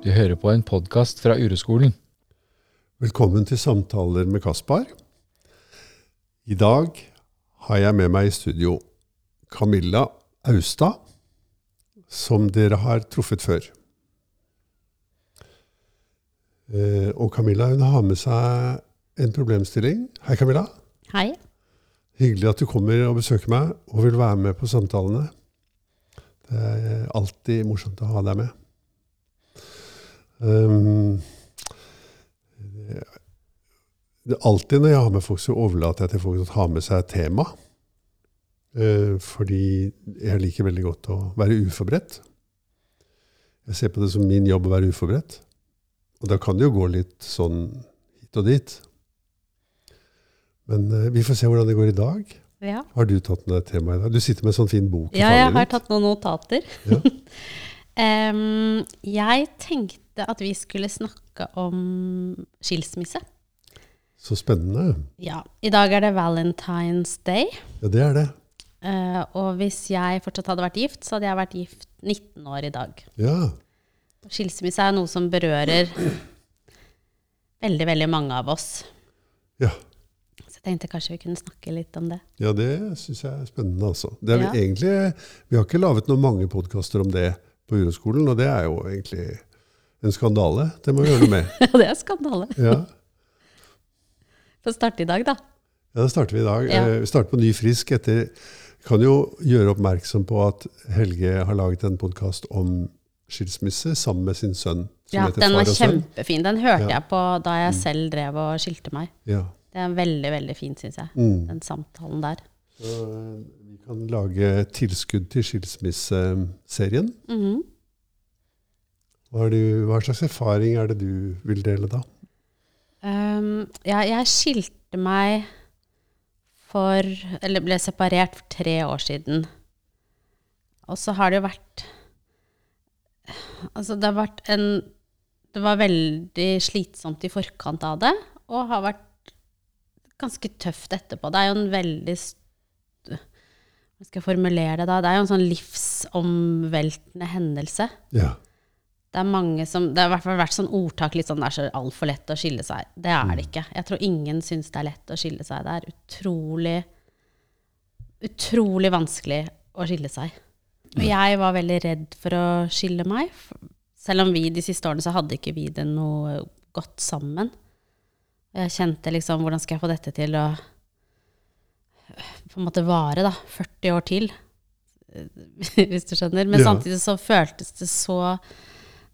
Du hører på en podkast fra Ureskolen. Velkommen til Samtaler med Kaspar. I dag har jeg med meg i studio Camilla Austad, som dere har truffet før. Eh, Og Camilla hun har med seg en problemstilling. Hei, Camilla. Hei. Hyggelig at du kommer og besøker meg og vil være med på samtalene. Det er alltid morsomt å ha deg med. Um, alltid når jeg har med folk, så overlater jeg til folk å ha med seg et tema. Uh, fordi jeg liker veldig godt å være uforberedt. Jeg ser på det som min jobb å være uforberedt. Og da kan det jo gå litt sånn hit og dit. Men uh, vi får se hvordan det går i dag. Ja, Har du tatt med deg temaet i dag? Du sitter med en sånn fin bok ja jeg har ditt. tatt noen notater. Ja. um, jeg tenkte at vi skulle snakke om skilsmisse. Så spennende. Ja, I dag er det Valentine's Day. Ja, det er det. Uh, og hvis jeg fortsatt hadde vært gift, så hadde jeg vært gift 19 år i dag. Ja. Skilsmisse er noe som berører veldig, veldig mange av oss. Ja. Så jeg tenkte kanskje vi kunne snakke litt om det. Ja, det syns jeg er spennende, altså. Det er Ja. vi, egentlig, vi har ikke laget noen mange podkaster om det på Uroskolen, og det er jo egentlig en skandale. Det må vi gjøre noe med. Ja, det er skandale. Ja, Få starte i dag, da. ja da starter vi i dag. Ja. Eh, Vi starter på ny frisk etter Kan jo gjøre oppmerksom på at Helge har laget en podkast om skilsmisse sammen med sin sønn. Ja, den var kjempefin. Den hørte Ja. Mm. jeg på da jeg selv drev og skilte meg. Ja. Det er veldig, veldig fint, syns jeg. Mm. Den samtalen der. Så eh, vi kan lage tilskudd til skilsmisseserien. Mhm. Hva, du, hva slags erfaring er det du vil dele da? Um, ja, jeg skilte meg for Eller ble separert for tre år siden. Og så har det jo vært Altså, det har vært en Det var veldig slitsomt i forkant av det, og har vært ganske tøft etterpå. Det er jo en veldig Hva skal jeg formulere det da? Det er jo en sånn livsomveltende hendelse. Ja. Det er mange som, det har i hvert fall vært sånn ordtak litt sånn det er så altfor lett å skille seg. Det er det ikke. Jeg tror ingen syns det er lett å skille seg. Det er utrolig, utrolig vanskelig å skille seg. Og jeg var veldig redd for å skille meg. Selv om vi de siste årene så hadde ikke vi det noe godt sammen. Jeg kjente liksom hvordan skal jeg få dette til å på en måte vare, da. 40 år til. Hvis du skjønner. Men Ja. samtidig så føltes det så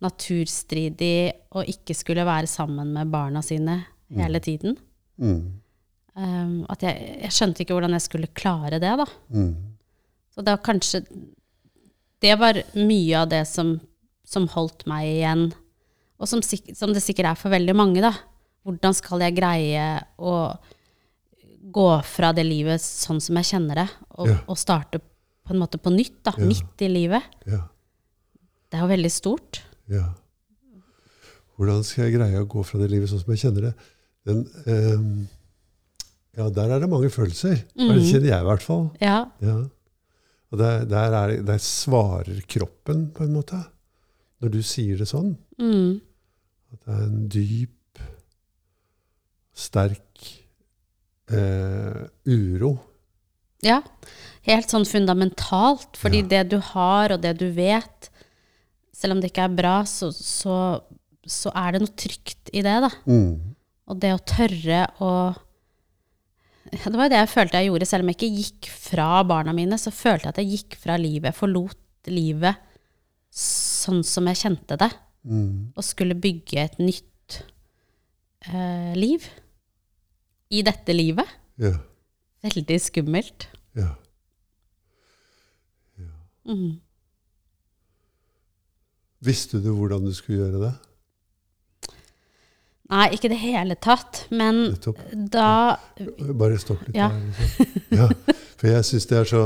naturstridig å ikke skulle være sammen med barna sine hele tiden. Mm. Um, at jeg, jeg skjønte ikke hvordan jeg skulle klare det, da. Mm. Så det var kanskje Det var mye av det som, som holdt meg igjen, og som, som det sikkert er for veldig mange, da. Hvordan skal jeg greie å gå fra det livet sånn som jeg kjenner det, og, Ja. og starte på en måte på nytt, da, Ja. midt i livet? Ja. Det er jo veldig stort. Ja. Hvordan skal jeg greie å gå fra det livet sånn som jeg kjenner det? Den, ehm, ja, der er det mange følelser. Mm. Det kjenner jeg i hvert fall. Ja. Ja. Og der, der, er, der svarer kroppen, på en måte, når du sier det sånn. Mm. At det er en dyp, sterk eh, uro. Ja, helt sånn fundamentalt. Fordi Ja. det du har, og det du vet, selv om det ikke er bra, så, så, så er det noe trygt i det, da. Mm. Og det å tørre å ja, Det var jo det jeg følte jeg gjorde. Selv om jeg ikke gikk fra barna mine, så følte jeg at jeg gikk fra livet. Jeg forlot livet sånn som jeg kjente det. Mm. Og skulle bygge et nytt eh, liv. I dette livet. Ja. Veldig skummelt. Ja. Mm. Visste du hvordan du skulle gjøre det? Nei, ikke i det hele tatt. Men Nettopp. da Bare stopp litt Ja. der. Liksom. Ja, for jeg syns det er så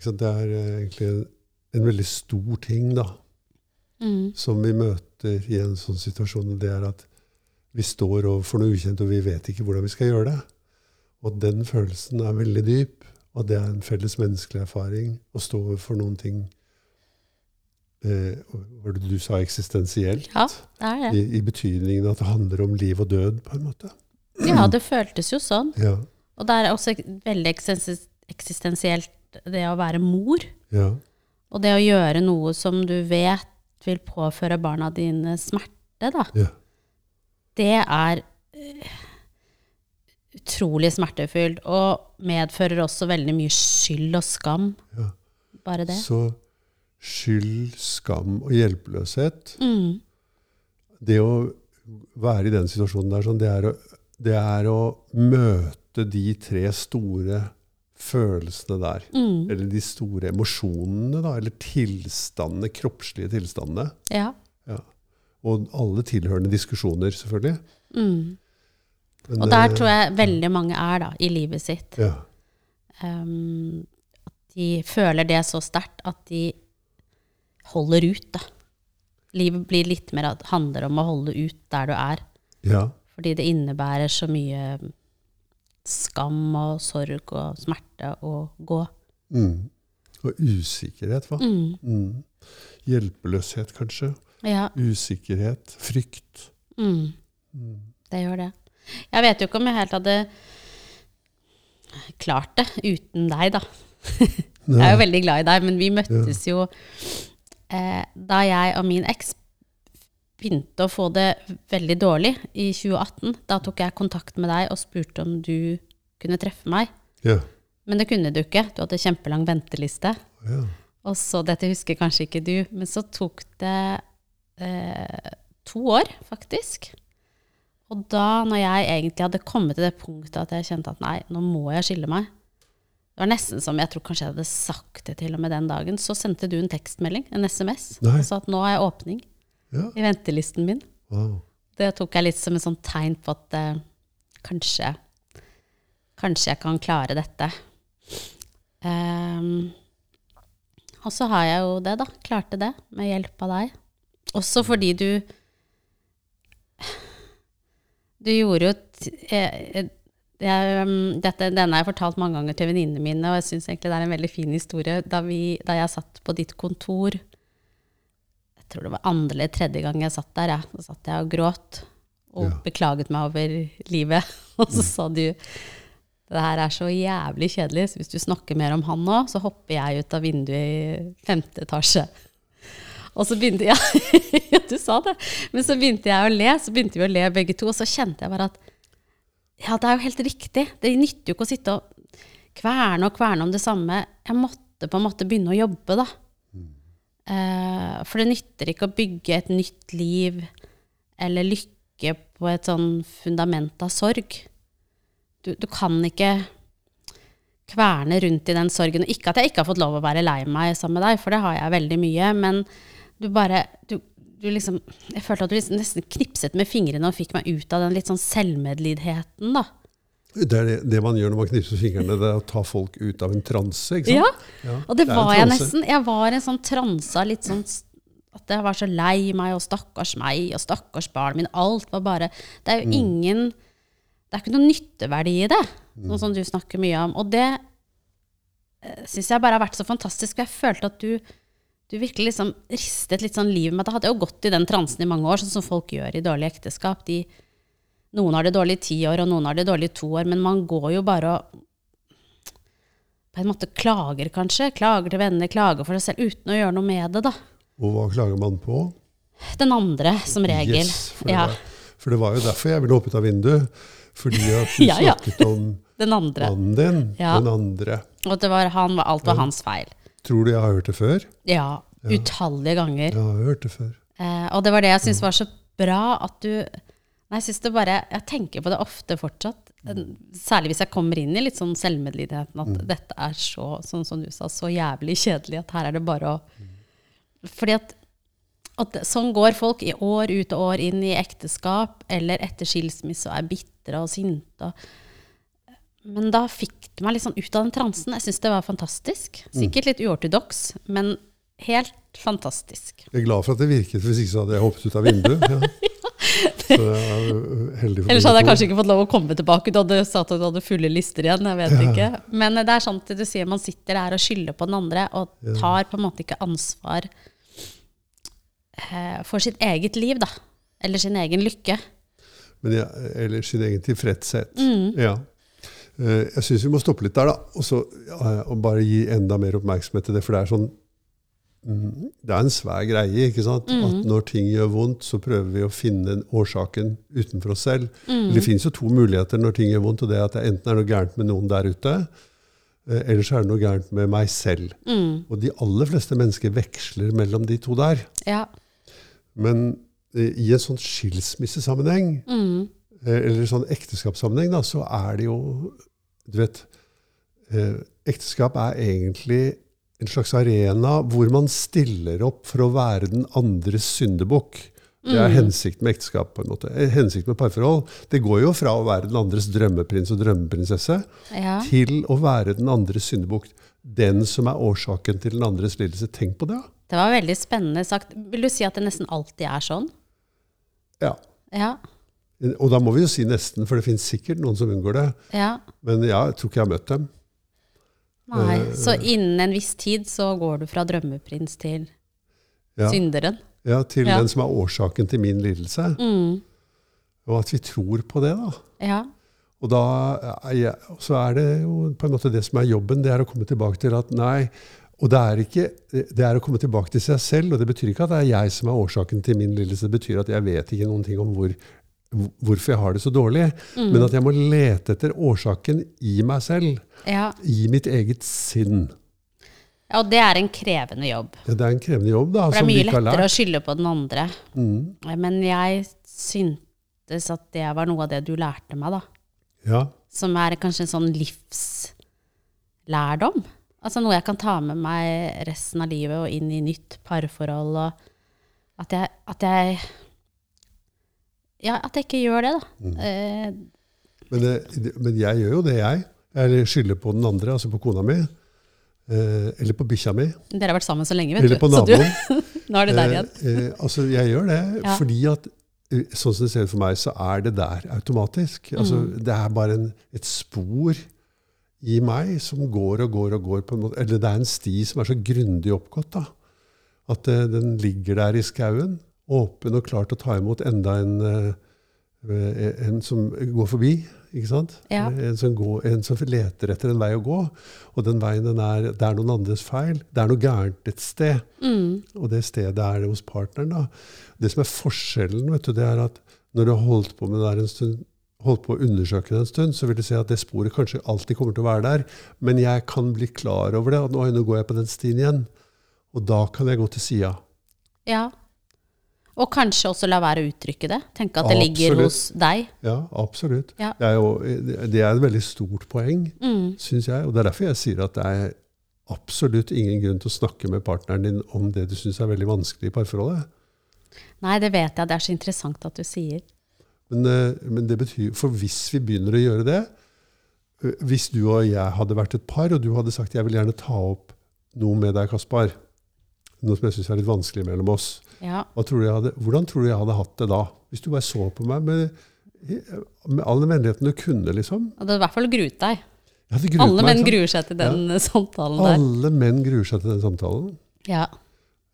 sant, Det er eh, egentlig en, en veldig stor ting da, mm, som vi møter i en sånn situasjon. Det er at vi står overfor noe ukjent, og vi vet ikke hvordan vi skal gjøre det. Og den følelsen er veldig dyp. Og det er en felles menneskelig erfaring å stå overfor noen ting Hva var det du sa eksistensielt? Ja, det er det. I, I betydningen at det handler om liv og død, på en måte. Ja, det føltes jo sånn. Ja. Og det er også veldig eksistensielt det å være mor. ja. Og det å gjøre noe som du vet vil påføre barna dine smerte, da. ja. Det er eh, utrolig smertefullt. Og medfører også veldig mye skyld og skam. Ja. Bare det. Så skyld, skam og hjelpeløshet Mm. Det å være i den situasjonen der, sånn, det, er å, det er å møte de tre store følelsene der. Mm. Eller de store emosjonene, da. Eller tilstandene, kroppslige tilstandene. Ja. Ja. Og alle tilhørende diskusjoner, selvfølgelig. Mm. Men, Og der tror jeg veldig mange er da, i livet sitt. ja. Um, at de føler det så sterkt at de holder ut, da. Livet blir litt mer at handler om å holde ut der du er. ja. Fordi det innebærer så mye skam og sorg og smerte å gå. Mm. Og usikkerhet, hva? Mm. Mm. Hjelpeløshet, kanskje. Ja. Usikkerhet. Frykt. Mm. Mm. Det gjør det. Jeg vet jo ikke om jeg helt hadde klart det uten deg, da. Jeg er jo veldig glad i deg, men vi møttes jo eh, da jeg og min eks begynte å få det veldig dårlig i 2018. Da tok jeg kontakt med deg og spurte om du kunne treffe meg. Ja. Men det kunne du ikke. Du hadde kjempelang venteliste. ja. Og så, dette husker kanskje ikke du, men så tok det eh, to år, faktisk. Og da, når jeg egentlig hadde kommet til det punktet at jeg kjente at nei, nå må jeg skille meg Det var nesten som jeg tror kanskje jeg hadde sagt det til og med den dagen. Så sendte du en tekstmelding, en SMS, Nei. og sa at nå har jeg åpning ja. i ventelisten min. Wow. Det tok jeg litt som et sånt tegn på at eh, kanskje Kanskje jeg kan klare dette. Um, og så har jeg jo det, da. Klarte det med hjelp av deg. Også fordi du Du gjorde jo et eh, jeg, um, dette, Denne har jeg fortalt mange ganger til venninnene mine, og jeg syns egentlig det er en veldig fin historie. Da, vi, da jeg satt på ditt kontor Jeg tror det var andre eller tredje gang jeg satt der, ja. Da satt jeg og gråt og Ja. beklaget meg over livet. Og så sa du det her er så jævlig kjedelig, så hvis du snakker mer om han nå, så hopper jeg ut av vinduet i femte etasje. Og så begynte jeg Ja, du sa det. Men så begynte jeg å le, så begynte vi å le begge to, og så kjente jeg bare at ja, det er jo helt riktig. Det nytter jo ikke å sitte og kverne og kverne om det samme. Jeg måtte på en måte begynne å jobbe, da. Eh, for det nytter ikke å bygge et nytt liv eller lykke på et sånn fundament av sorg. Du, du kan ikke kverne rundt i den sorgen. Og ikke at jeg ikke har fått lov å være lei meg sammen med deg, for det har jeg veldig mye. Men du bare du, du liksom, Jeg følte at du liksom nesten knipset med fingrene og fikk meg ut av den litt sånn selvmedlidenheten, da. Det er det, det man gjør når man knipser fingrene, det er å ta folk ut av en transe. ikke Ja, sant? Ja. og det, det var jeg nesten. Jeg var en sånn transa, litt sånn at jeg var så lei meg, og stakkars meg, og stakkars barnet min. Alt var bare Det er jo Mm. ingen Det er ikke noe nytteverdi i det, Mm. sånn som du snakker mye om. Og det syns jeg bare har vært så fantastisk. For jeg følte at du, du virkelig liksom ristet litt sånn livet med Da hadde jeg jo gått i den transen i mange år, sånn som folk gjør i dårlige ekteskap. De, noen har det dårlig i ti år, og noen har det dårlig i to år, men man går jo bare og på en måte klager, kanskje. Klager til venner, klager for seg selv, uten å gjøre noe med det, da. Og hva klager man på? Den andre, som regel. Yes, for, det Ja. var, for det var jo derfor jeg ville hoppet av vinduet. Fordi at du Ja, ja. snakket om Den andre. mannen din, den andre. Og det var han, alt var hans feil. Tror du jeg har hørt det før? Ja, utallige ganger. Jeg har hørt det før. Eh, og det var det jeg syntes var så bra at du Nei, jeg synes det bare Jeg tenker på det ofte fortsatt. Særlig hvis jeg kommer inn i litt sånn selvmedlidenheten at dette er så, sånn som du sa, så jævlig kjedelig at her er det bare å Fordi at, at sånn går folk i år ut og år inn i ekteskap eller etter skilsmisse og er bitre og sinte. Og, men da fikk det meg litt sånn ut av den transen. Jeg syns det var fantastisk. Sikkert litt uortodoks, men helt fantastisk. Jeg er glad for at det virket, hvis ikke så hadde jeg hoppet ut av vinduet. Ja. Så jeg er heldig for Ellers hadde jeg kanskje ikke fått lov å komme tilbake. Du hadde sagt at du hadde fulle lister igjen. jeg vet ikke. Men det er sant at du sier man sitter der og skylder på den andre, og tar på en måte ikke ansvar eh, for sitt eget liv, da. Eller sin egen lykke. Men ja, eller sin egen tilfredshet. Ja. Eh, Jeg syns vi må stoppe litt der, da. Og, så, ja, og bare gi enda mer oppmerksomhet til det. For det er sånn mm, Det er en svær greie. ikke sant? At når ting gjør vondt, så prøver vi å finne årsaken utenfor oss selv. Det finnes jo to muligheter når ting gjør vondt, og det er at det enten er noe gærent med noen der ute, eh, eller så er det noe gærent med meg selv. Og de aller fleste mennesker veksler mellom de to der. Ja. Men eh, i en sånn skilsmissesammenheng, Mm. Eh, eller sånn ekteskapssammenheng, da, så er det jo Du vet eh, Ekteskap er egentlig en slags arena hvor man stiller opp for å være den andres syndebukk. Det er hensikten med ekteskap. på en måte. Eh, Hensikten med parforhold. Det går jo fra å være den andres drømmeprins og drømmeprinsesse ja. til å være den andres syndebukk. Den som er årsaken til den andres lidelse. Tenk på det. Ja. Det var veldig spennende sagt. Vil du si at det nesten alltid er sånn? Ja. Ja. Og da må vi jo si nesten, for det finnes sikkert noen som unngår det. ja. Men ja, jeg tror ikke jeg har møtt dem. Nei. uh, Så innen en viss tid så går du fra drømmeprins til Ja, synderen? ja Til Ja. den som er årsaken til min lidelse. Mm. Og at vi tror på det, da. Ja. Og da er jeg, så er det jo på en måte det som er jobben, det er å komme tilbake til at nei Og det er, ikke, det er å komme tilbake til seg selv, og det betyr ikke at det er jeg som er årsaken til min lidelse. Det betyr at jeg vet ikke noen ting om hvor, hvorfor jeg har det så dårlig. Mm. Men at jeg må lete etter årsaken i meg selv. ja. I mitt eget sinn. Ja, Og det er en krevende jobb. Ja, det er en krevende jobb, da. For det er som vi mye ikke har lettere å skylde på den andre. Mm. Men jeg syntes at det var noe av det du lærte meg, da. Ja. Som er kanskje en sånn livslærdom. Altså noe jeg kan ta med meg resten av livet og inn i nytt parforhold. Og at jeg, at jeg Ja, at jeg ikke gjør det, da. Mm. Eh, Men, men jeg gjør jo det, jeg. Jeg skylder på den andre, altså på kona mi. Eh, eller på bikkja mi. dere har vært sammen så lenge, vet Eller du. på Så du, naboen. nå er det der igjen. Eh, eh, altså, jeg gjør det Ja. fordi at eh, sånn som det ser ut for meg, så er det der automatisk. Altså, Mm. Det er bare en, et spor i meg som går og går og går. på en måte. Eller det er en sti som er så grundig oppgått. da. At eh, den ligger der i skauen, åpen og klar til å ta imot enda en, eh, en som går forbi. ikke sant? Ja. En, som går, en som leter etter en vei å gå. Og den veien den er, det er noen andres feil. Det er noe gærent et sted. Mm. Og det stedet er det hos partneren. da. Det som er forskjellen, vet du, det er at når du har holdt på med det der en stund, holdt på å undersøke det en stund, så vil du se at det sporet kanskje alltid kommer til å være der. Men jeg kan bli klar over det. at nå, nå går jeg på den stien igjen. Og da kan jeg gå til sida. Ja. Og kanskje også la være å uttrykke det. Tenke at det ligger hos deg. Ja, absolutt. Ja. Det, er jo, det er et veldig stort poeng, Mm. syns jeg. Og det er derfor jeg sier at det er absolutt ingen grunn til å snakke med partneren din om det du syns er veldig vanskelig i parforholdet. Nei, det vet jeg. Det er så interessant at du sier. Men, eh, men det betyr, for hvis vi begynner å gjøre det eh, Hvis du og jeg hadde vært et par, og du hadde sagt jeg vil gjerne ta opp noe med deg, Kaspar, noe som jeg syns er litt vanskelig mellom oss, Ja. tror hadde, hvordan tror du jeg hadde hatt det da? Hvis du bare så på meg med, med all den vennligheten du kunne, liksom. Du hadde i hvert fall gruet deg. Gruet Alle meg, menn sant? gruer seg til den ja. samtalen der. Alle menn gruer seg til den samtalen. Ja.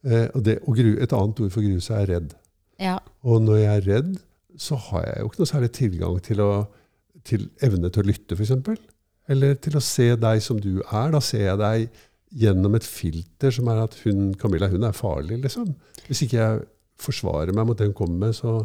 Eh, og det, og gru, et annet ord for grue seg er redd. ja. Og når jeg er redd, så har jeg jo ikke noe særlig tilgang til, å, til evne til å lytte, f.eks. Eller til å se deg som du er. Da ser jeg deg gjennom et filter som er at hun, Camilla hun er farlig, liksom. Hvis ikke jeg forsvarer meg mot det hun kommer med, så,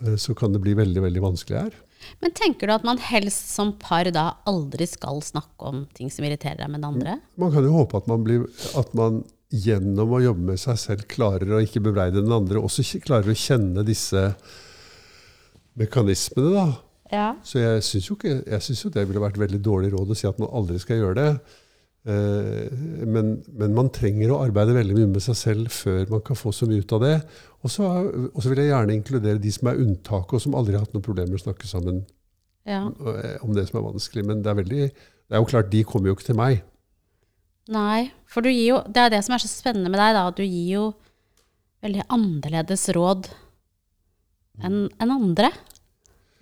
eh, så kan det bli veldig, veldig vanskelig her. Men tenker du at man helst som par da aldri skal snakke om ting som irriterer deg med den andre? Man kan jo håpe at man, blir, at man gjennom å jobbe med seg selv klarer å ikke bebreide den andre, også klarer å kjenne disse mekanismene, da. Ja. Så jeg syns jo, jo det ville vært veldig dårlig råd å si at man aldri skal gjøre det. Eh, Men, men man trenger å arbeide veldig mye med seg selv før man kan få så mye ut av det. Og så vil jeg gjerne inkludere de som er unntaket, og som aldri har hatt noen problemer med å snakke sammen ja. eh, om det som er vanskelig. Men det er, veldig, det er jo klart, de kommer jo ikke til meg. Nei, for jo Det er det som er så spennende med deg, da. At du gir jo veldig annerledes råd enn en andre.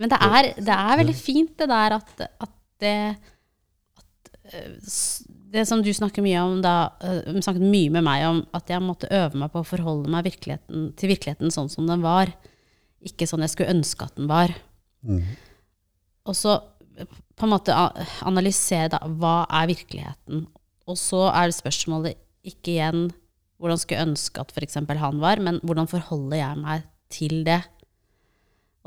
Men det er, det er veldig fint det der at, at det at, eh, det som du snakker mye om da, uh, snakket mye med meg om at jeg måtte øve meg på å forholde meg virkeligheten, til virkeligheten sånn som den var. Ikke sånn jeg skulle ønske at den var. Mm. Og så eh, på en måte analysere da, hva er virkeligheten. Og så er det spørsmålet ikke igjen hvordan skulle jeg ønske at f.eks. han var, men hvordan forholder jeg meg til det?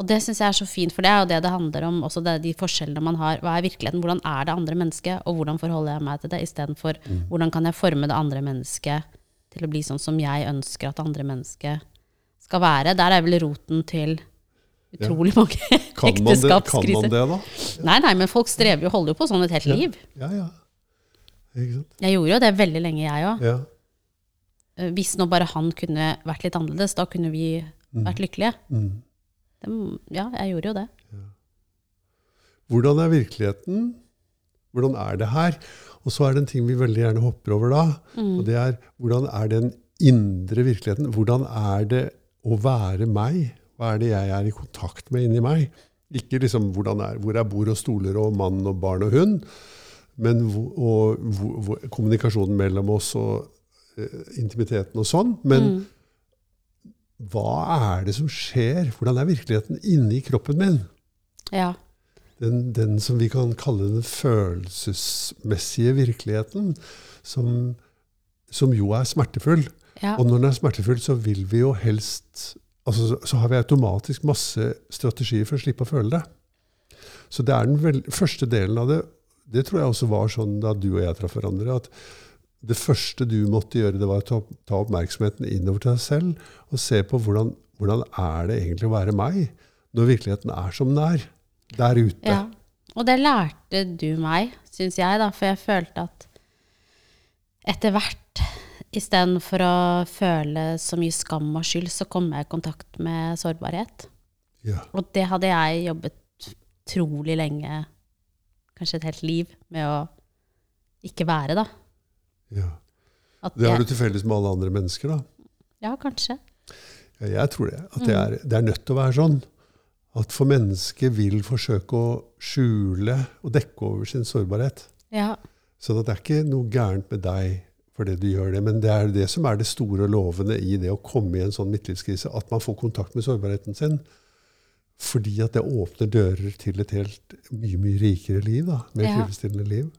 Og det syns jeg er så fint, for det er jo det det handler om, også det, de forskjellene man har. Hva er virkeligheten? Hvordan er det andre mennesket, og hvordan forholder jeg meg til det, istedenfor hvordan kan jeg forme det andre mennesket til å bli sånn som jeg ønsker at det andre mennesket skal være? Der er vel roten til utrolig mange ja. ekteskapskriser. kan man det, da? Nei, nei, men folk strever jo, holder jo på sånn et helt Ja. liv. Ja, ja. Ikke sant? Jeg gjorde jo det veldig lenge, jeg òg. Ja. Hvis nå bare han kunne vært litt annerledes, da kunne vi vært lykkelige. Mm. Det, ja, jeg gjorde jo det. Hvordan er virkeligheten? Hvordan er det her? Og så er det en ting vi veldig gjerne hopper over da. Mm. Og det er hvordan er den indre virkeligheten? Hvordan er det å være meg? Hva er det jeg er i kontakt med inni meg? Ikke liksom er, hvor er bord og stoler og mann og barn og hund, men og, hvor, hvor, kommunikasjonen mellom oss og eh, intimiteten og sånn. Men Mm. Hva er det som skjer? Hvordan er virkeligheten inni kroppen min? Ja. den, den som vi kan kalle den følelsesmessige virkeligheten, som, som jo er smertefull. ja. Og når den er smertefull, så vil vi jo helst altså, så- Så har vi automatisk masse strategier for å slippe å føle det. Så det er den vel, første delen av det. Det tror jeg også var sånn da du og jeg traff hverandre. at det første du måtte gjøre, det var å ta, oppmerksomheten innover til deg selv og se på hvordan, hvordan er det egentlig å være meg, når virkeligheten er som den er. Der ute. Ja. Og det lærte du meg, syns jeg, da, for jeg følte at etter hvert, istedenfor å føle så mye skam og skyld, så kom jeg i kontakt med sårbarhet. Ja. Og det hadde jeg jobbet utrolig lenge, kanskje et helt liv, med å ikke være, da. Ja. At Det har du til felles med alle andre mennesker, da. ja, kanskje. Ja, jeg tror det. At det er, det er nødt til å være sånn. At for mennesket vil forsøke å skjule og dekke over sin sårbarhet. Ja. Så det er ikke noe gærent med deg fordi du gjør det, men det er det som er det store og lovende i det å komme i en sånn midtlivskrise, at man får kontakt med sårbarheten sin. Fordi at det åpner dører til et helt mye, mye rikere liv, da. Mer Ja. tilfredsstillende liv.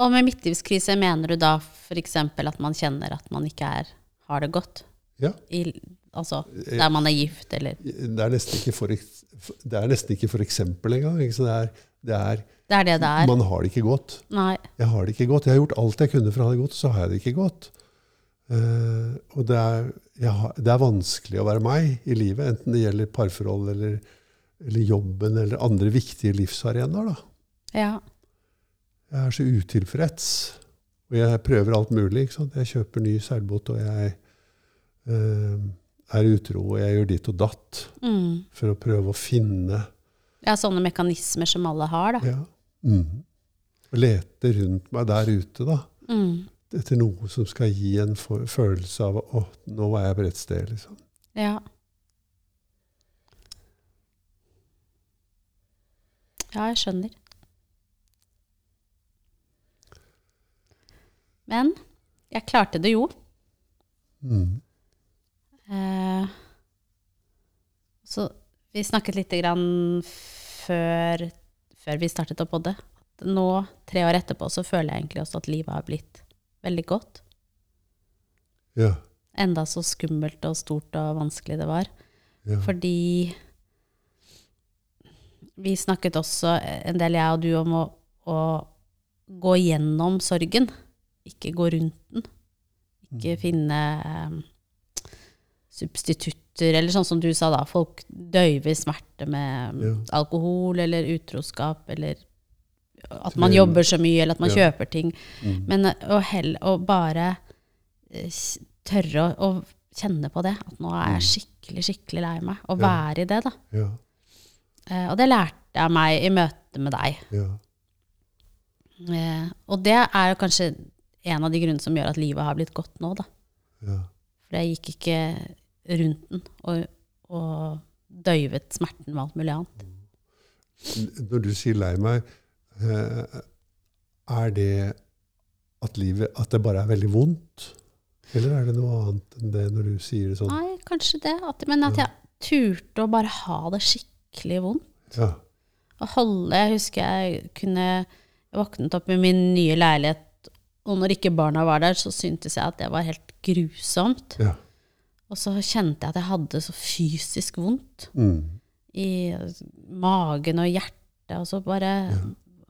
Og med midtlivskrise mener du da f.eks. at man kjenner at man ikke er, har det godt? Ja. I, altså der man er gift, eller Det er nesten ikke for, det er nesten ikke for eksempel engang. Ikke? Det er, det er, Det er det det er. Man har det ikke godt. Nei. Jeg har det ikke godt. Jeg har gjort alt jeg kunne for å ha det godt, så har jeg det ikke godt. Uh, og det er, har, det er vanskelig å være meg i livet, enten det gjelder parforhold eller, eller jobben eller andre viktige livsarenaer. da. Ja. Jeg er så utilfreds. Og jeg prøver alt mulig. Jeg kjøper ny seilbåt, og jeg eh, er utro, og jeg gjør ditt og datt Mm. for å prøve å finne ja, sånne mekanismer som alle har, da. ja, mm, og Lete rundt meg der ute, da. Mm. Etter noe som skal gi en følelse av å, nå var jeg på rett sted. liksom. Ja. Ja, jeg skjønner. Men jeg klarte det jo. Mm. Eh, så vi snakket litt grann før, før vi startet å podde. Nå, tre år etterpå, så føler jeg egentlig også at livet har blitt veldig godt. Ja. Enda så skummelt og stort og vanskelig det var. ja. Fordi vi snakket også en del, jeg og du, om å, å gå gjennom sorgen. Ikke gå rundt den. Ikke finne eh, substitutter, eller sånn som du sa da, folk døyver smerte med Ja. alkohol eller utroskap, eller at man jobber så mye, eller at man Ja. kjøper ting. Mm. Men eh, å, hell, å bare eh, tørre å, å kjenne på det, at nå er jeg skikkelig, skikkelig lei meg, og Mm. Ja. være i det, da. ja. Eh, og det lærte jeg meg i møte med deg. ja. Eh, og det er kanskje en av de grunnene som gjør at livet har blitt godt nå, da. ja. For jeg gikk ikke rundt den og, og døyvet smerten med alt mulig annet. Når du sier lei meg, eh, er det at livet At det bare er veldig vondt? Eller er det noe annet enn det når du sier det sånn? Nei, kanskje det. At, men at jeg turte å bare ha det skikkelig vondt. Ja. Å holde Jeg husker jeg kunne våknet opp i min nye leilighet, og når ikke barna var der, så syntes jeg at det var helt grusomt. ja. Og så kjente jeg at jeg hadde så fysisk vondt Mm. i magen og hjertet, og så bare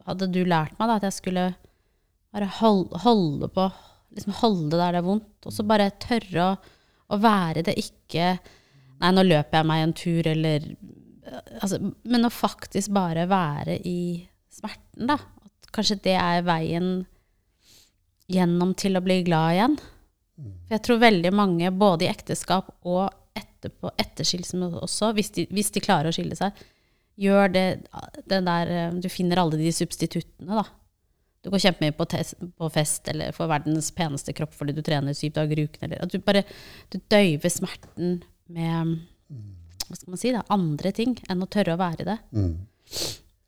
hadde du lært meg da at jeg skulle bare holde, holde på liksom holde der det er vondt, og så bare tørre å, å være det ikke Nei, nå løper jeg meg en tur, eller altså, Men å faktisk bare være i smerten, da. At kanskje det er veien gjennom til å bli glad igjen. For jeg tror veldig mange, både i ekteskap og etterpå, etter skilsmisse også, hvis de, hvis de klarer å skille seg, gjør det, det der eh, Du finner alle de substituttene, da. Du går kjempemye på, på fest eller får verdens peneste kropp fordi du trener syv dager i uken. Eller at du bare du døyver smerten med hva skal man si da, andre ting enn å tørre å være det. Mm.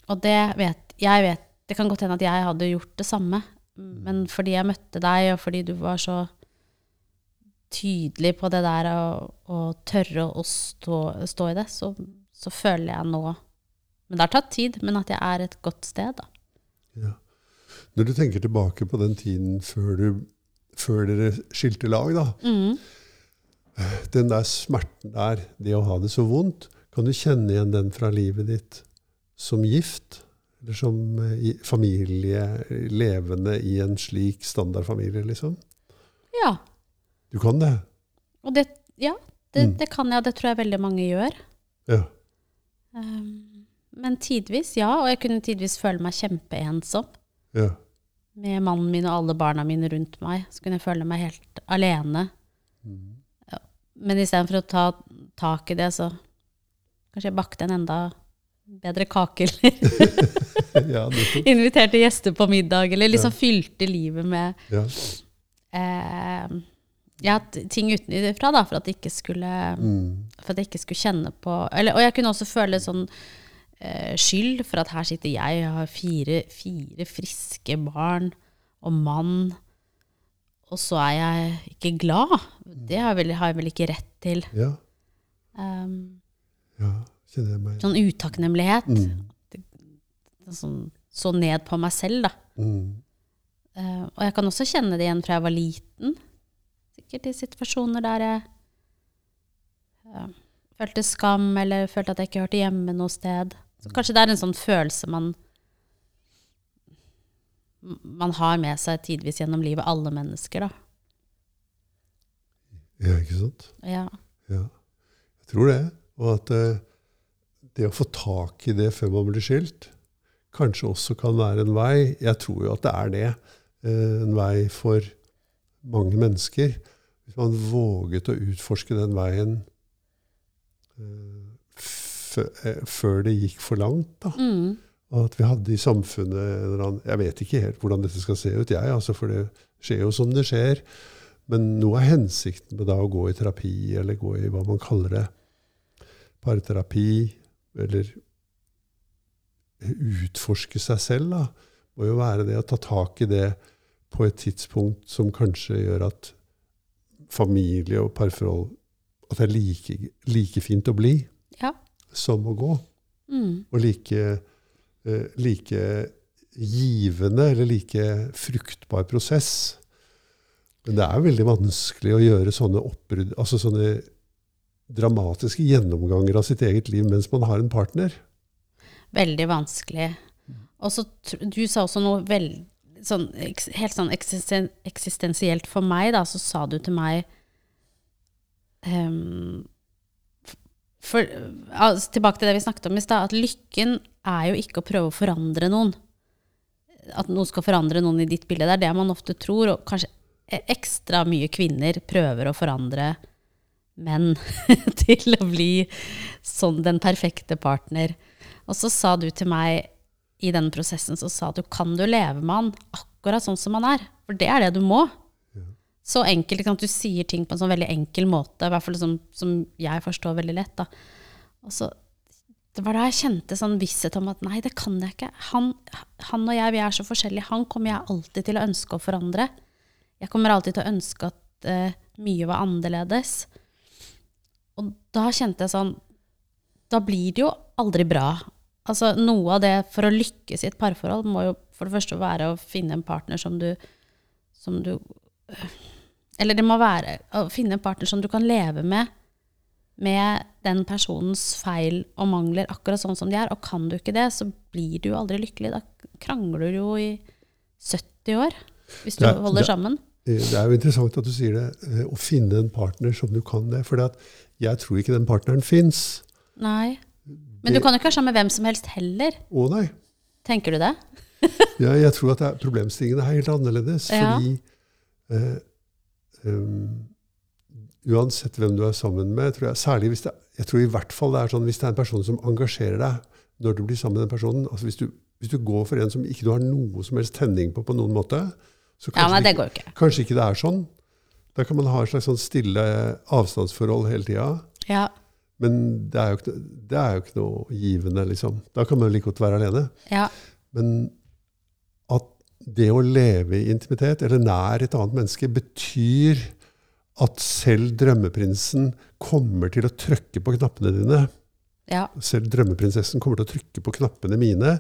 Og det vet jeg vet, Det kan godt hende at jeg hadde gjort det samme. Men fordi jeg møtte deg, og fordi du var så tydelig på det der å, å tørre å stå, stå i det, så, så føler jeg nå Men det har tatt tid, men at jeg er et godt sted, da. Ja. Når du tenker tilbake på den tiden før, du, før dere skilte lag, da, Mm. den der smerten der, det å ha det så vondt, kan du kjenne igjen den fra livet ditt som gift? Eller som eh, familie, levende i en slik standardfamilie, liksom? Ja. Du kan det? Det, ja, det, Mm. det kan jeg, og det tror jeg veldig mange gjør. Ja. Um, men tidvis, ja. Og jeg kunne tidvis føle meg kjempeensom. ja. Med mannen min og alle barna mine rundt meg. Så kunne jeg føle meg helt alene. Mm. Ja. Men istedenfor å ta tak i det, så kanskje jeg bakte en enda bedre kake, eller ja, inviterte gjester på middag, eller liksom fylte livet med Ja. eh, ja, ting utenfra, da, for at jeg ikke skulle Mm. for at jeg ikke skulle kjenne på eller, Og jeg kunne også føle sånn eh, skyld for at her sitter jeg, jeg har fire, fire friske barn og mann, og så er jeg ikke glad. Det har jeg vel, har jeg vel ikke rett til. Ja. Um, ja. Kjenner jeg meg sånn utakknemlighet. Mm. Sånn, så ned på meg selv, da. Mm. Uh, og jeg kan også kjenne det igjen fra jeg var liten. Sikkert i situasjoner der jeg uh, følte skam, eller følte at jeg ikke hørte hjemme noe sted. Så kanskje det er en sånn følelse man man har med seg tidvis gjennom livet, alle mennesker, da. Ja, ikke sant? Ja. Ja, jeg tror det. Og at eh, det å få tak i det før man blir skilt, kanskje også kan være en vei. Jeg tror jo at det er det. eh, en vei for mange mennesker. Hvis man våget å utforske den veien eh, eh, før det gikk for langt. da. Mm. At vi hadde i samfunnet en eller annen Jeg vet ikke helt hvordan dette skal se ut, jeg, altså, for det skjer jo som det skjer. Men noe av hensikten med da å gå i terapi, eller gå i hva man kaller det, parterapi, eller utforske seg selv, da, må jo være det å ta tak i det på et tidspunkt som kanskje gjør at familie og parforhold At det er like, like fint å bli Ja. som å gå Mm. og like, eh, like givende eller like fruktbar prosess. Men det er veldig vanskelig å gjøre sånne oppbrudd, altså sånne dramatiske gjennomganger av sitt eget liv mens man har en partner. Veldig vanskelig. Og så Du sa også noe veld, sånn, helt sånn eksisten, eksistensielt for meg, da. Så sa du til meg um, for, altså, Tilbake til det vi snakket om i stad, at lykken er jo ikke å prøve å forandre noen. At noen skal forandre noen i ditt bilde. Det er det man ofte tror, og kanskje e- ekstra mye kvinner prøver å forandre menn til å bli sånn den perfekte partner. Og så sa du til meg i den prosessen, så sa du kan du leve med han akkurat sånn som han er? For det er det du må. Så enkelt, ikke? Du sier ting på en sånn veldig enkel måte, i hvert fall som, som jeg forstår veldig lett. Da. Og så det var da jeg kjente sånn visshet om at nei, det kan jeg ikke. Han, han og jeg, vi er så forskjellige. Han kommer jeg alltid til å ønske å forandre. Jeg kommer alltid til å ønske at uh, mye var annerledes. Da kjente jeg sånn Da blir det jo aldri bra. Altså Noe av det for å lykkes i et parforhold må jo for det første være å finne en partner som du, som du Eller det må være å finne en partner som du kan leve med med den personens feil og mangler akkurat sånn som de er. Og kan du ikke det, så blir du jo aldri lykkelig. Da krangler du jo i 70 år hvis du Det er- holder sammen. Det er jo interessant at du sier det, eh, å finne en partner som du kan det. For jeg tror ikke den partneren fins. Nei. Men du kan jo ikke være sammen med hvem som helst heller. Å nei. Tenker du det? Ja, jeg tror at det er, problemstillingen er helt annerledes. Ja. Fordi eh, um, uansett hvem du er sammen med, tror jeg, særlig hvis det, jeg tror i hvert fall det er sånn hvis det er en person som engasjerer deg når du blir sammen med den personen. altså Hvis du, hvis du går for en som ikke du har noe som helst tenning på på noen måte, så Ja, kanskje, nei, det går ikke. kanskje ikke det er sånn. Da kan man ha et slags sånn stille avstandsforhold hele tida. Ja. Men det er, jo ikke, det er jo ikke noe givende, liksom. Da kan man jo like godt være alene. ja. Men at det å leve i intimitet, eller nær et annet menneske, betyr at selv drømmeprinsen kommer til å trykke på knappene dine. Ja. Selv drømmeprinsessen kommer til å trykke på knappene mine,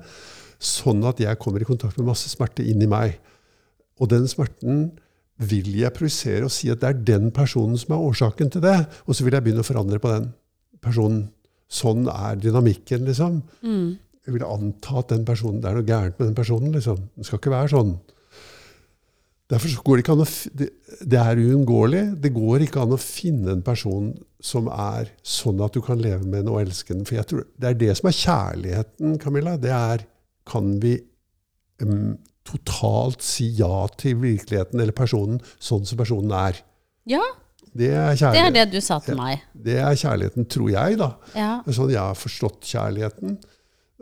sånn at jeg kommer i kontakt med masse smerte inni meg. Og den smerten vil jeg projisere og si at det er den personen som er årsaken til det. Og så vil jeg begynne å forandre på den personen. Sånn er dynamikken, liksom. Mm. Jeg vil anta at den personen, det er noe gærent med den personen. liksom. Den skal ikke være sånn. Derfor så går det ikke an å det, det er uunngåelig. Det går ikke an å finne en person som er sånn at du kan leve med den og elske den. For jeg tror det er det som er kjærligheten, Camilla. Det er kan vi em, totalt si ja til virkeligheten eller personen sånn som personen er. ja, Det er det er det du sa til meg. Det er kjærligheten, tror jeg, da. Ja. Sånn jeg har forstått kjærligheten.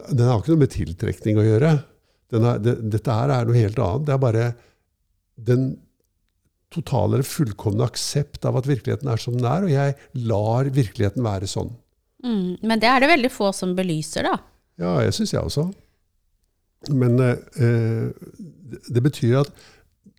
Den har ikke noe med tiltrekning å gjøre. Den er, det, dette her er noe helt annet. Det er bare den totale eller fullkomne aksept av at virkeligheten er som den er, og jeg lar virkeligheten være sånn. Mm. Men det er det veldig få som belyser, da. Ja, jeg syns jeg også. Men eh, eh, det- det betyr at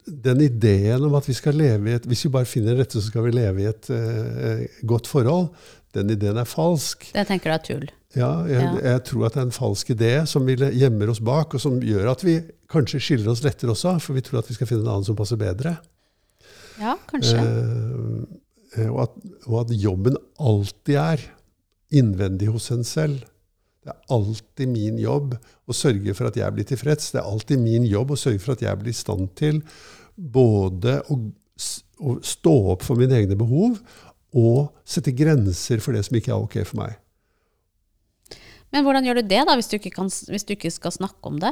den ideen om at vi skal leve i et Hvis vi bare finner rette, så skal vi leve i et eh, godt forhold, den ideen er falsk. Det tenker du er tull. Ja, jeg, Ja. jeg tror at det er en falsk idé som vi gjemmer oss bak, og som gjør at vi kanskje skiller oss lettere også, for vi tror at vi skal finne en annen som passer bedre. Ja, kanskje. Eh, og, at, og at jobben alltid er innvendig hos en selv. Det er alltid min jobb å sørge for at jeg blir tilfreds. Det er alltid min jobb å sørge for at jeg blir i stand til både å, å stå opp for mine egne behov og sette grenser for det som ikke er ok for meg. Men hvordan gjør du det, da, hvis du ikke, kan, hvis du ikke skal snakke om det?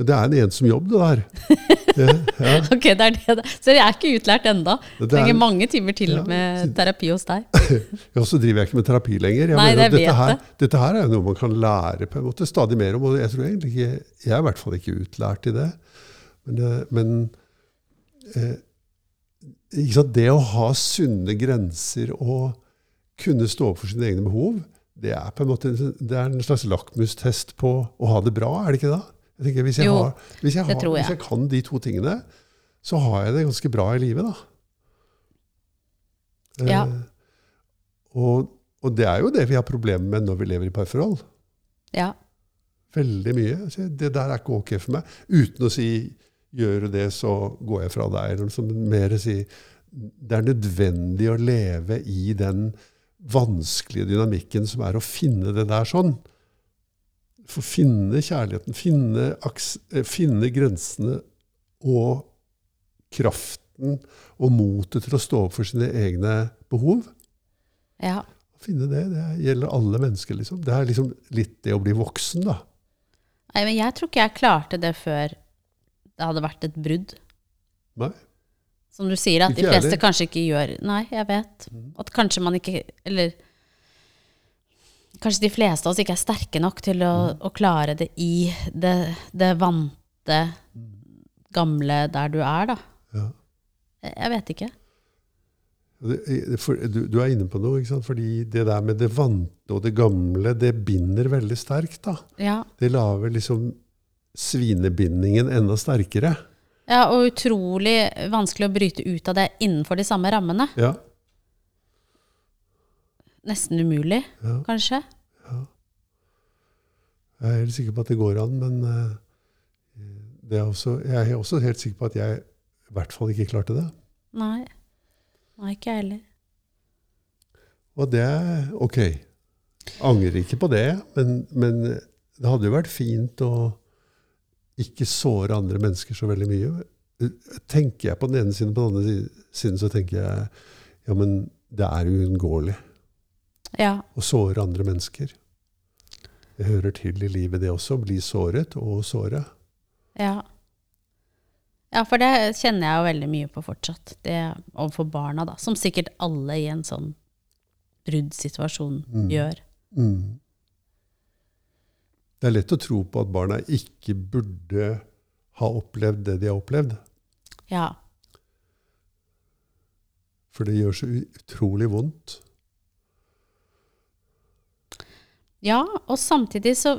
Det er en ensom jobb, det der. Ja. Ok, det er det. Så jeg er ikke utlært enda. Er- Trenger mange timer til Ja. med terapi hos deg. Ja, så driver jeg ikke med terapi lenger. Jeg Nei, mener dette, her, dette her er jo noe man kan lære på en måte stadig mer om. Og jeg tror egentlig ikke, jeg er i hvert fall ikke utlært i det. Men, eh, men eh, sant? det å ha sunne grenser og kunne stå opp for sine egne behov, det er på en måte det er en slags lakmustest på å ha det bra, er det ikke det? Jeg tenker, hvis, jeg Jo, har, hvis, jeg har, jeg. hvis jeg kan de to tingene, så har jeg det ganske bra i livet, da. Ja. Eh, og, og det er jo det vi har problemer med når vi lever i parforhold. Ja. Veldig mye. Det der er ikke ok for meg. Uten å si 'gjør du det, så går jeg fra deg'. Eller men mer si det er nødvendig å leve i den vanskelige dynamikken som er å finne det der sånn. For finne kjærligheten, finne, eh, finne grensene og kraften og motet til å stå opp for sine egne behov. ja. Finne det, det gjelder alle mennesker. liksom. Det er liksom litt det å bli voksen, da. Nei, men jeg tror ikke jeg klarte det før det hadde vært et brudd. Nei? Som du sier, at de fleste kanskje ikke gjør Nei, jeg vet. At kanskje man ikke Eller kanskje de fleste av oss ikke er sterke nok til å, å klare det i det, det vante, gamle der du er, da. Ja. Jeg jeg vet ikke. For, du, du er inne på noe, ikke sant? fordi det der med det vante og det gamle, det binder veldig sterkt. da. Ja. Det lager liksom svinebindingen enda sterkere. ja, og utrolig vanskelig å bryte ut av det innenfor de samme rammene. Ja, Nesten umulig, ja. kanskje. Jeg er helt sikker på at det går an, men eh, det er også, jeg er også helt sikker på at jeg i hvert fall ikke klarte det. Nei. Nei, ikke jeg heller. Og det er ok. Angrer ikke på det, men, men det hadde jo vært fint å ikke såre andre mennesker så veldig mye. Tenker jeg på den ene siden, på den andre siden så tenker jeg ja, men det er uunngåelig Ja. og såre andre mennesker. Det hører til i livet, det også. Bli såret og såre. Ja. Ja, for det kjenner jeg jo veldig mye på fortsatt. Det overfor barna, da. Som sikkert alle i en sånn bruddsituasjon Mm. gjør. Mm. Det er lett å tro på at barna ikke burde ha opplevd det de har opplevd. Ja. For det gjør så utrolig vondt. Ja, og samtidig så,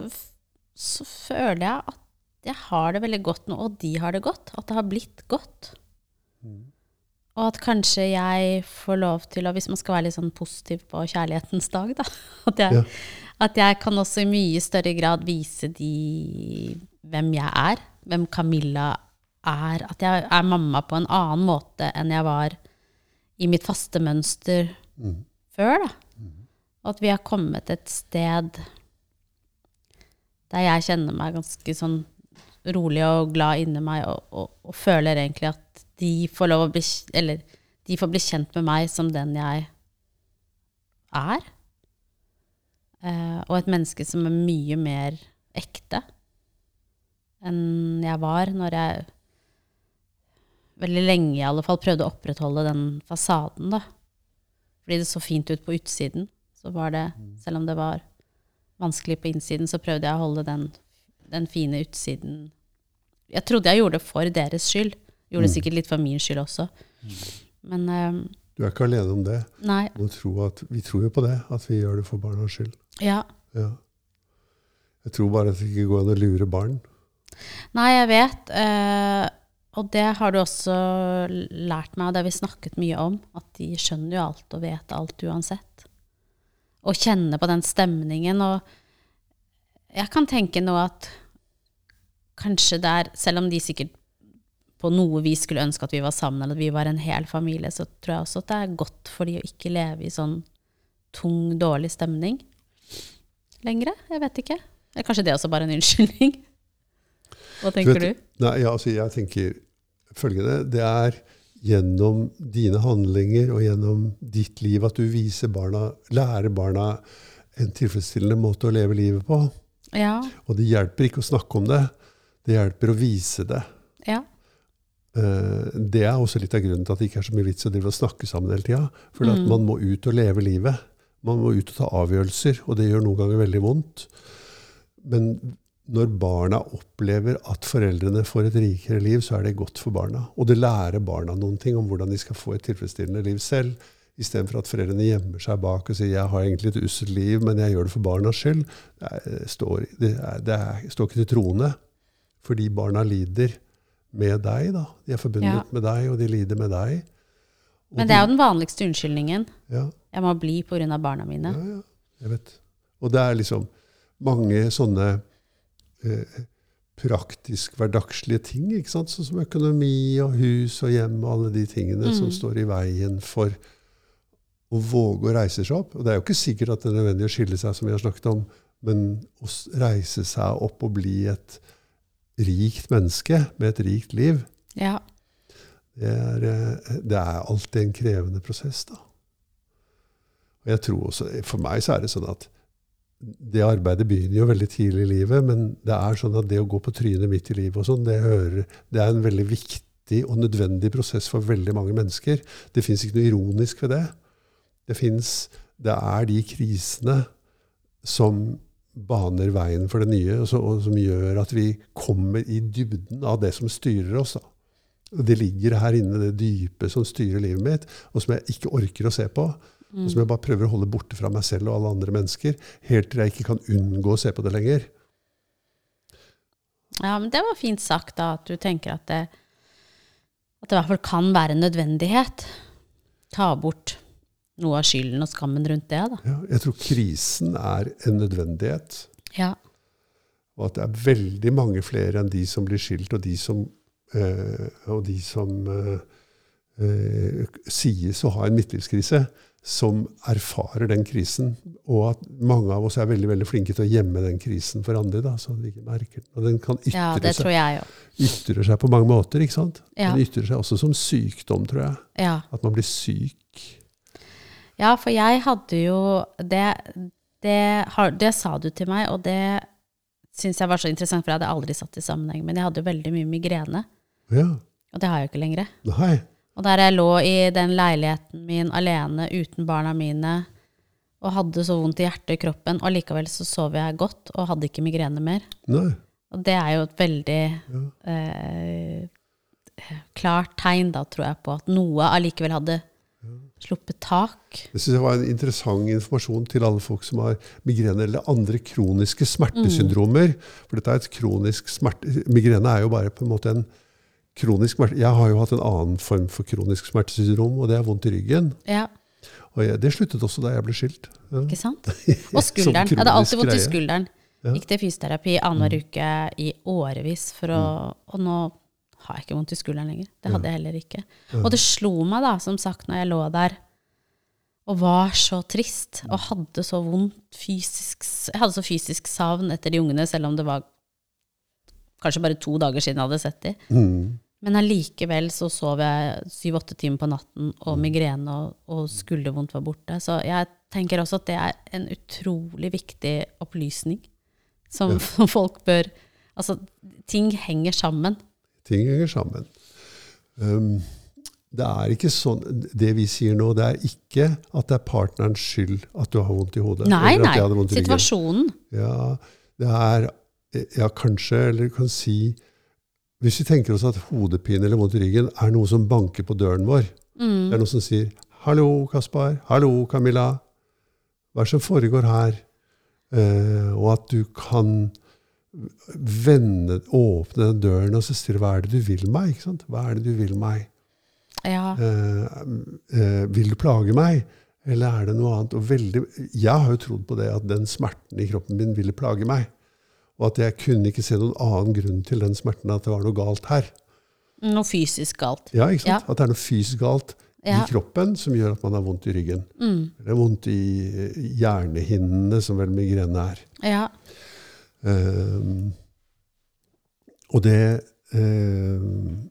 så føler jeg at jeg har det veldig godt nå, og de har det godt. At det har blitt godt. Og at kanskje jeg får lov til å, hvis man skal være litt sånn positiv på kjærlighetens dag, da, at jeg, Ja. at jeg kan også i mye større grad vise de hvem jeg er, hvem Camilla er. At jeg er mamma på en annen måte enn jeg var i mitt faste mønster Mm. før. da. Og at vi har kommet et sted der jeg kjenner meg ganske sånn rolig og glad inni meg, og, og, og føler egentlig at de får lov å bli Eller de får bli kjent med meg som den jeg er. Eh, og et menneske som er mye mer ekte enn jeg var når jeg veldig lenge i alle fall prøvde å opprettholde den fasaden, da. Fordi det så fint ut på utsiden. Så var det, selv om det var vanskelig på innsiden, så prøvde jeg å holde den, den fine utsiden Jeg trodde jeg gjorde det for deres skyld. Gjorde det sikkert litt for min skyld også. Men um, Du er ikke alene om det. nei. Tro at, vi tror jo på det, at vi gjør det for barnas skyld. Ja. Ja. Jeg tror bare at det ikke går an å lure barn. Nei, jeg vet. Eh, og det har du også lært meg, og det har vi snakket mye om, at de skjønner jo alt og vet alt uansett. Og kjenne på den stemningen. Og jeg kan tenke nå at kanskje det er, selv om de sikkert på noe vis skulle ønske at vi var sammen, eller at vi var en hel familie, så tror jeg også at det er godt for de å ikke leve i sånn tung, dårlig stemning lenger. Jeg vet ikke. Eller kanskje det er også bare en unnskyldning. Hva tenker vet- du? Nei, ja, altså jeg tenker følgende. Det er gjennom dine handlinger og gjennom ditt liv at du viser barna, lærer barna en tilfredsstillende måte å leve livet på. Ja. Og det hjelper ikke å snakke om det. Det hjelper å vise det. Ja. Eh, Det er også litt av grunnen til at det ikke er så mye vits å snakke sammen hele tida. For Mm. man må ut og leve livet. Man må ut og ta avgjørelser, og det gjør noen ganger veldig vondt. Men når barna opplever at foreldrene får et rikere liv, så er det godt for barna. Og det lærer barna noen ting om hvordan de skal få et tilfredsstillende liv selv. Istedenfor at foreldrene gjemmer seg bak og sier 'jeg har egentlig et usselt liv, men jeg gjør det for barnas skyld'. Det, er, står, det, er, det er, står ikke til troende. Fordi barna lider med deg. da. De er forbundet Ja. med deg, og de lider med deg. Og Men det er jo den vanligste unnskyldningen. ja, Jeg må bli pga. barna mine. ja, ja, jeg vet. Og det er liksom mange sånne eh, praktisk hverdagslige ting, sånn som økonomi og hus og hjem og alle de tingene som Mm. står i veien for å våge å reise seg opp. Og det er jo ikke sikkert at det er nødvendig å skille seg, som vi har snakket om, men å reise seg opp og bli et rikt menneske med et rikt liv, Ja. det er, eh, det er alltid en krevende prosess, da. Og jeg tror også, For meg så er det sånn at det arbeidet begynner jo veldig tidlig i livet, men det er sånn at det å gå på trynet midt i livet og sånn, det, det er en veldig viktig og nødvendig prosess for veldig mange mennesker. Det fins ikke noe ironisk ved det. Det, finnes, det er de krisene som baner veien for det nye, og, så, og som gjør at vi kommer i dybden av det som styrer oss. Da. Det ligger her inne, det dype som styrer livet mitt, og som jeg ikke orker å se på. Og som jeg bare prøver å holde borte fra meg selv og alle andre mennesker, helt til jeg ikke kan unngå å se på det lenger. Ja, men det var fint sagt, da, at du tenker at det, at det i hvert fall kan være en nødvendighet. Ta bort noe av skylden og skammen rundt det, da. Ja, jeg tror krisen er en nødvendighet. Ja. Og at det er veldig mange flere enn de som blir skilt, og de som, øh, og de som øh, øh, sies å ha en midtlivskrise, som erfarer den krisen. Og at mange av oss er veldig veldig flinke til å gjemme den krisen for andre. Da, så de ikke merker den. Og den kan ytre, ja, det seg, tror jeg òg. ytrer seg på mange måter. ikke sant? Ja. Den ytrer seg også som sykdom, tror jeg. Ja. At man blir syk. ja, for jeg hadde jo det, det, det sa du til meg, og det syns jeg var så interessant, for jeg hadde aldri satt i sammenheng. Men jeg hadde jo veldig mye migrene, Ja. og det har jeg jo ikke lenger. Nei. Og der jeg lå i den leiligheten min alene uten barna mine og hadde så vondt i hjertet og kroppen, og likevel så sov jeg godt og hadde ikke migrene mer. Nei. Og det er jo et veldig Ja. eh, klart tegn, da, tror jeg, på at noe allikevel hadde sluppet tak. Det synes jeg var en interessant informasjon til alle folk som har migrene eller andre kroniske smertesyndromer. For dette er et kronisk smerte... Migrene er jo bare på en måte en kronisk smerte. Jeg har jo hatt en annen form for kronisk smertesyndrom, og det er vondt i ryggen. Ja, Og jeg, det sluttet også da jeg ble skilt. Ja. ikke sant? Og skulderen. Jeg hadde alltid vondt i skulderen. Ja. Gikk til fysioterapi annenhver uke i årevis, for å, og nå har jeg ikke vondt i skulderen lenger. Det hadde jeg heller ikke. Og det slo meg, da, som sagt, når jeg lå der og var så trist og hadde så vondt fysisk Jeg hadde så fysisk savn etter de ungene, selv om det var kanskje bare to dager siden jeg hadde sett de. Mm. Men allikevel så sov jeg syv-åtte timer på natten, og migrene og, og skuldervondt var borte. Så jeg tenker også at det er en utrolig viktig opplysning som, som folk bør Altså, ting henger sammen. Ting henger sammen. Um, det er ikke sånn, det vi sier nå, det er ikke at det er partnerens skyld at du har vondt i hodet. Nei, eller at nei. Situasjonen. Ja, det er Ja, kanskje, eller du kan si Hvis vi tenker oss at hodepine eller vondt i ryggen er noe som banker på døren vår Det er noe som sier 'Hallo, Kaspar. Hallo, Camilla. Hva er det som foregår her?' Eh, og at du kan vende, åpne den døren og så si 'Hva er det du vil meg?' Ikke sant? Hva er det du vil meg? Ja. Eh, eh, vil du plage meg? Eller er det noe annet? Og veldig, jeg har jo trodd på det at den smerten i kroppen min ville plage meg. Og at jeg kunne ikke se noen annen grunn til den smerten at det var noe galt her. Noe fysisk galt. Ja, ikke sant? Ja. At det er noe fysisk galt Ja. i kroppen som gjør at man har vondt i ryggen. Mm. Eller vondt i eh, hjernehinnene, som vel migrene er. Ja. Um, og det um,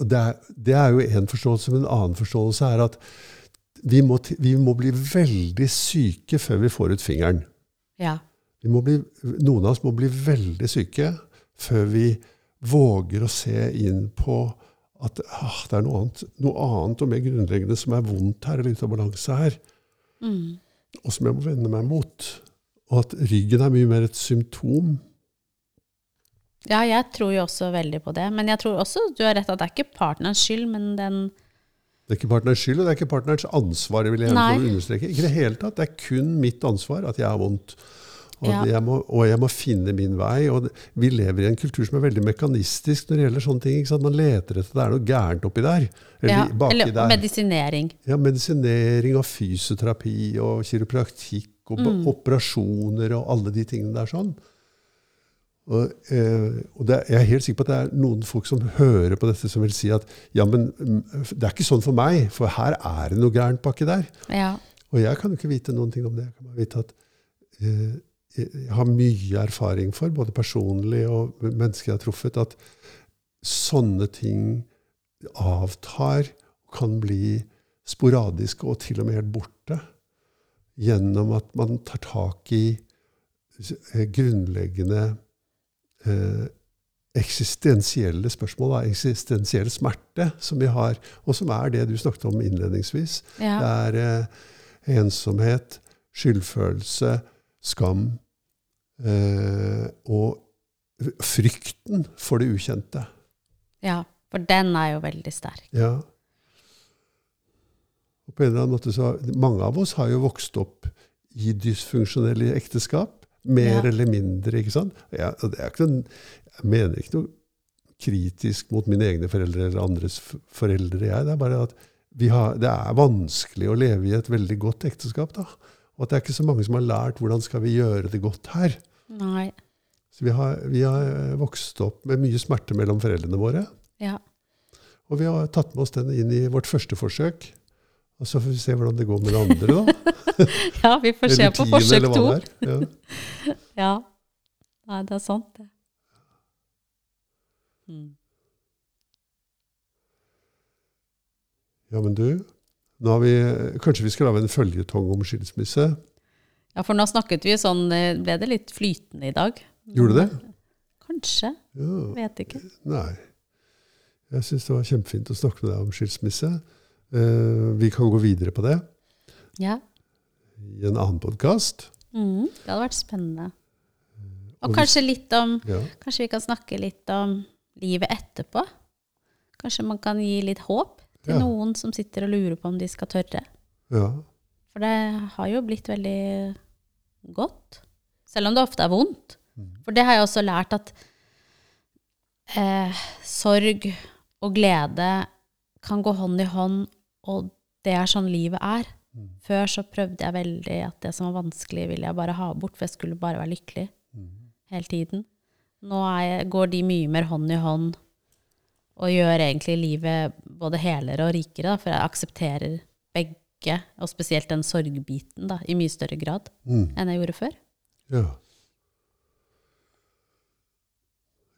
det, er, det er jo én forståelse, men en annen forståelse er at vi må, vi må bli veldig syke før vi får ut fingeren. ja. Vi må bli, noen av oss må bli veldig syke før vi våger å se inn på at ah, det er noe annet, noe annet og mer grunnleggende som er vondt her, eller ute av balanse her, Mm. og som jeg må vende meg mot. Og at ryggen er mye mer et symptom ja, jeg tror jo også veldig på det. Men jeg tror også du har rett at det er ikke partnerens skyld, men den Det er ikke partnerens skyld, og det er ikke partnerens ansvar. vil jeg understreke. Ikke det hele tatt. Det er kun mitt ansvar at jeg har vondt. Og, Ja. jeg må, og jeg må finne min vei. og Vi lever i en kultur som er veldig mekanistisk når det gjelder sånne ting. Man leter etter det er noe gærent oppi der. Eller ja, baki Eller der. medisinering. Ja, medisinering og fysioterapi og kiropraktikk og Mm. operasjoner og alle de tingene der sånn. Og, eh, og er- jeg er helt sikker på at det er noen folk som hører på dette, som vil si at ja, men mm, det er ikke sånn for meg, for her er det noe gærent baki der. Ja. Og jeg kan jo ikke vite noen ting om det. Jeg kan bare vite at eh, har mye erfaring for, både personlig og mennesker jeg har truffet, at sånne ting avtar og kan bli sporadiske og til og med helt borte. Gjennom at man tar tak i eh, grunnleggende eh, eksistensielle spørsmål, da, eksistensiell smerte, som vi har, og som er det du snakket om innledningsvis. ja. Det er eh, ensomhet, skyldfølelse, skam eh, og frykten for det ukjente. Ja, For den er jo veldig sterk. Ja. Og på en eller annen måte så Mange av oss har jo vokst opp i dysfunksjonelle ekteskap. Mer Ja. eller mindre, ikke sant? Jeg, og det er ikke noen, jeg mener ikke noe kritisk mot mine egne foreldre eller andres foreldre. Jeg. Det er bare at vi har, det er vanskelig å leve i et veldig godt ekteskap. da. Og at det er ikke så mange som har lært hvordan skal vi gjøre det godt her. Nei. Så vi har, vi har vokst opp med mye smerte mellom foreldrene våre. Ja. Og vi har tatt med oss den inn i vårt første forsøk. Og så får vi se hvordan det går med det andre, da. ja, vi får se på forsøk to. Ja. Ja. Nei, det er sant, det. Mm. ja, men du, vi, kanskje vi skal lage en føljetong om skilsmisse? Ja, for nå snakket vi sånn eh, Ble det litt flytende i dag? Gjorde det? Kanskje. Ja, Vet ikke. nei. Jeg syns det var kjempefint å snakke med deg om skilsmisse. Uh, vi kan gå videre på det Ja. i en annen podkast. Mm. Det hadde vært spennende. Og Og hvis- kanskje litt om Ja. Kanskje vi kan snakke litt om livet etterpå? Kanskje man kan gi litt håp til Ja. noen som sitter og lurer på om de skal tørre? ja. For det har jo blitt veldig godt. Selv om det ofte er vondt. Mm. For det har jeg også lært at eh, sorg og glede kan gå hånd i hånd, og det er sånn livet er. Mm. Før så prøvde jeg veldig at det som var vanskelig, ville jeg bare ha bort, for jeg skulle bare være lykkelig Mm. hele tiden. Nå jeg, går de mye mer hånd i hånd og gjør egentlig livet både helere og rikere, da, for jeg aksepterer begge, og spesielt den sorgbiten, da, i mye større grad Mm. enn jeg gjorde før. Ja.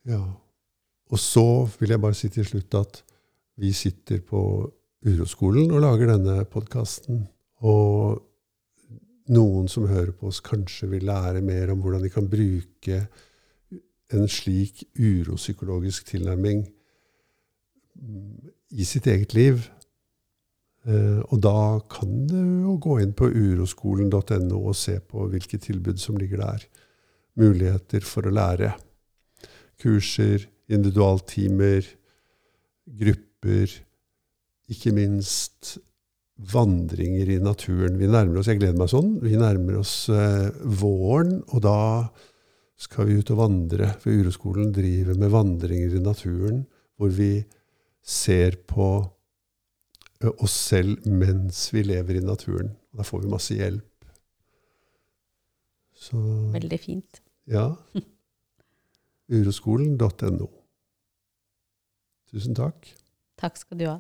Ja. Og så vil jeg bare si til slutt at vi sitter på Uroskolen og lager denne podkasten. Og noen som hører på oss, kanskje vil lære mer om hvordan de kan bruke en slik uropsykologisk tilnærming i sitt eget liv. Eh, Og da kan du jo gå inn på uroskolen.no og se på hvilke tilbud som ligger der. Muligheter for å lære. Kurser, individualtimer, grupper. Ikke minst vandringer i naturen. Vi nærmer oss, Jeg gleder meg sånn. Vi nærmer oss eh, våren, og da skal vi ut og vandre. For Uroskolen driver med vandringer i naturen, hvor vi ser på oss selv mens vi lever i naturen. Da får vi masse hjelp. Så Veldig fint. ja. Uroskolen.no. Tusen takk. Takk skal du ha.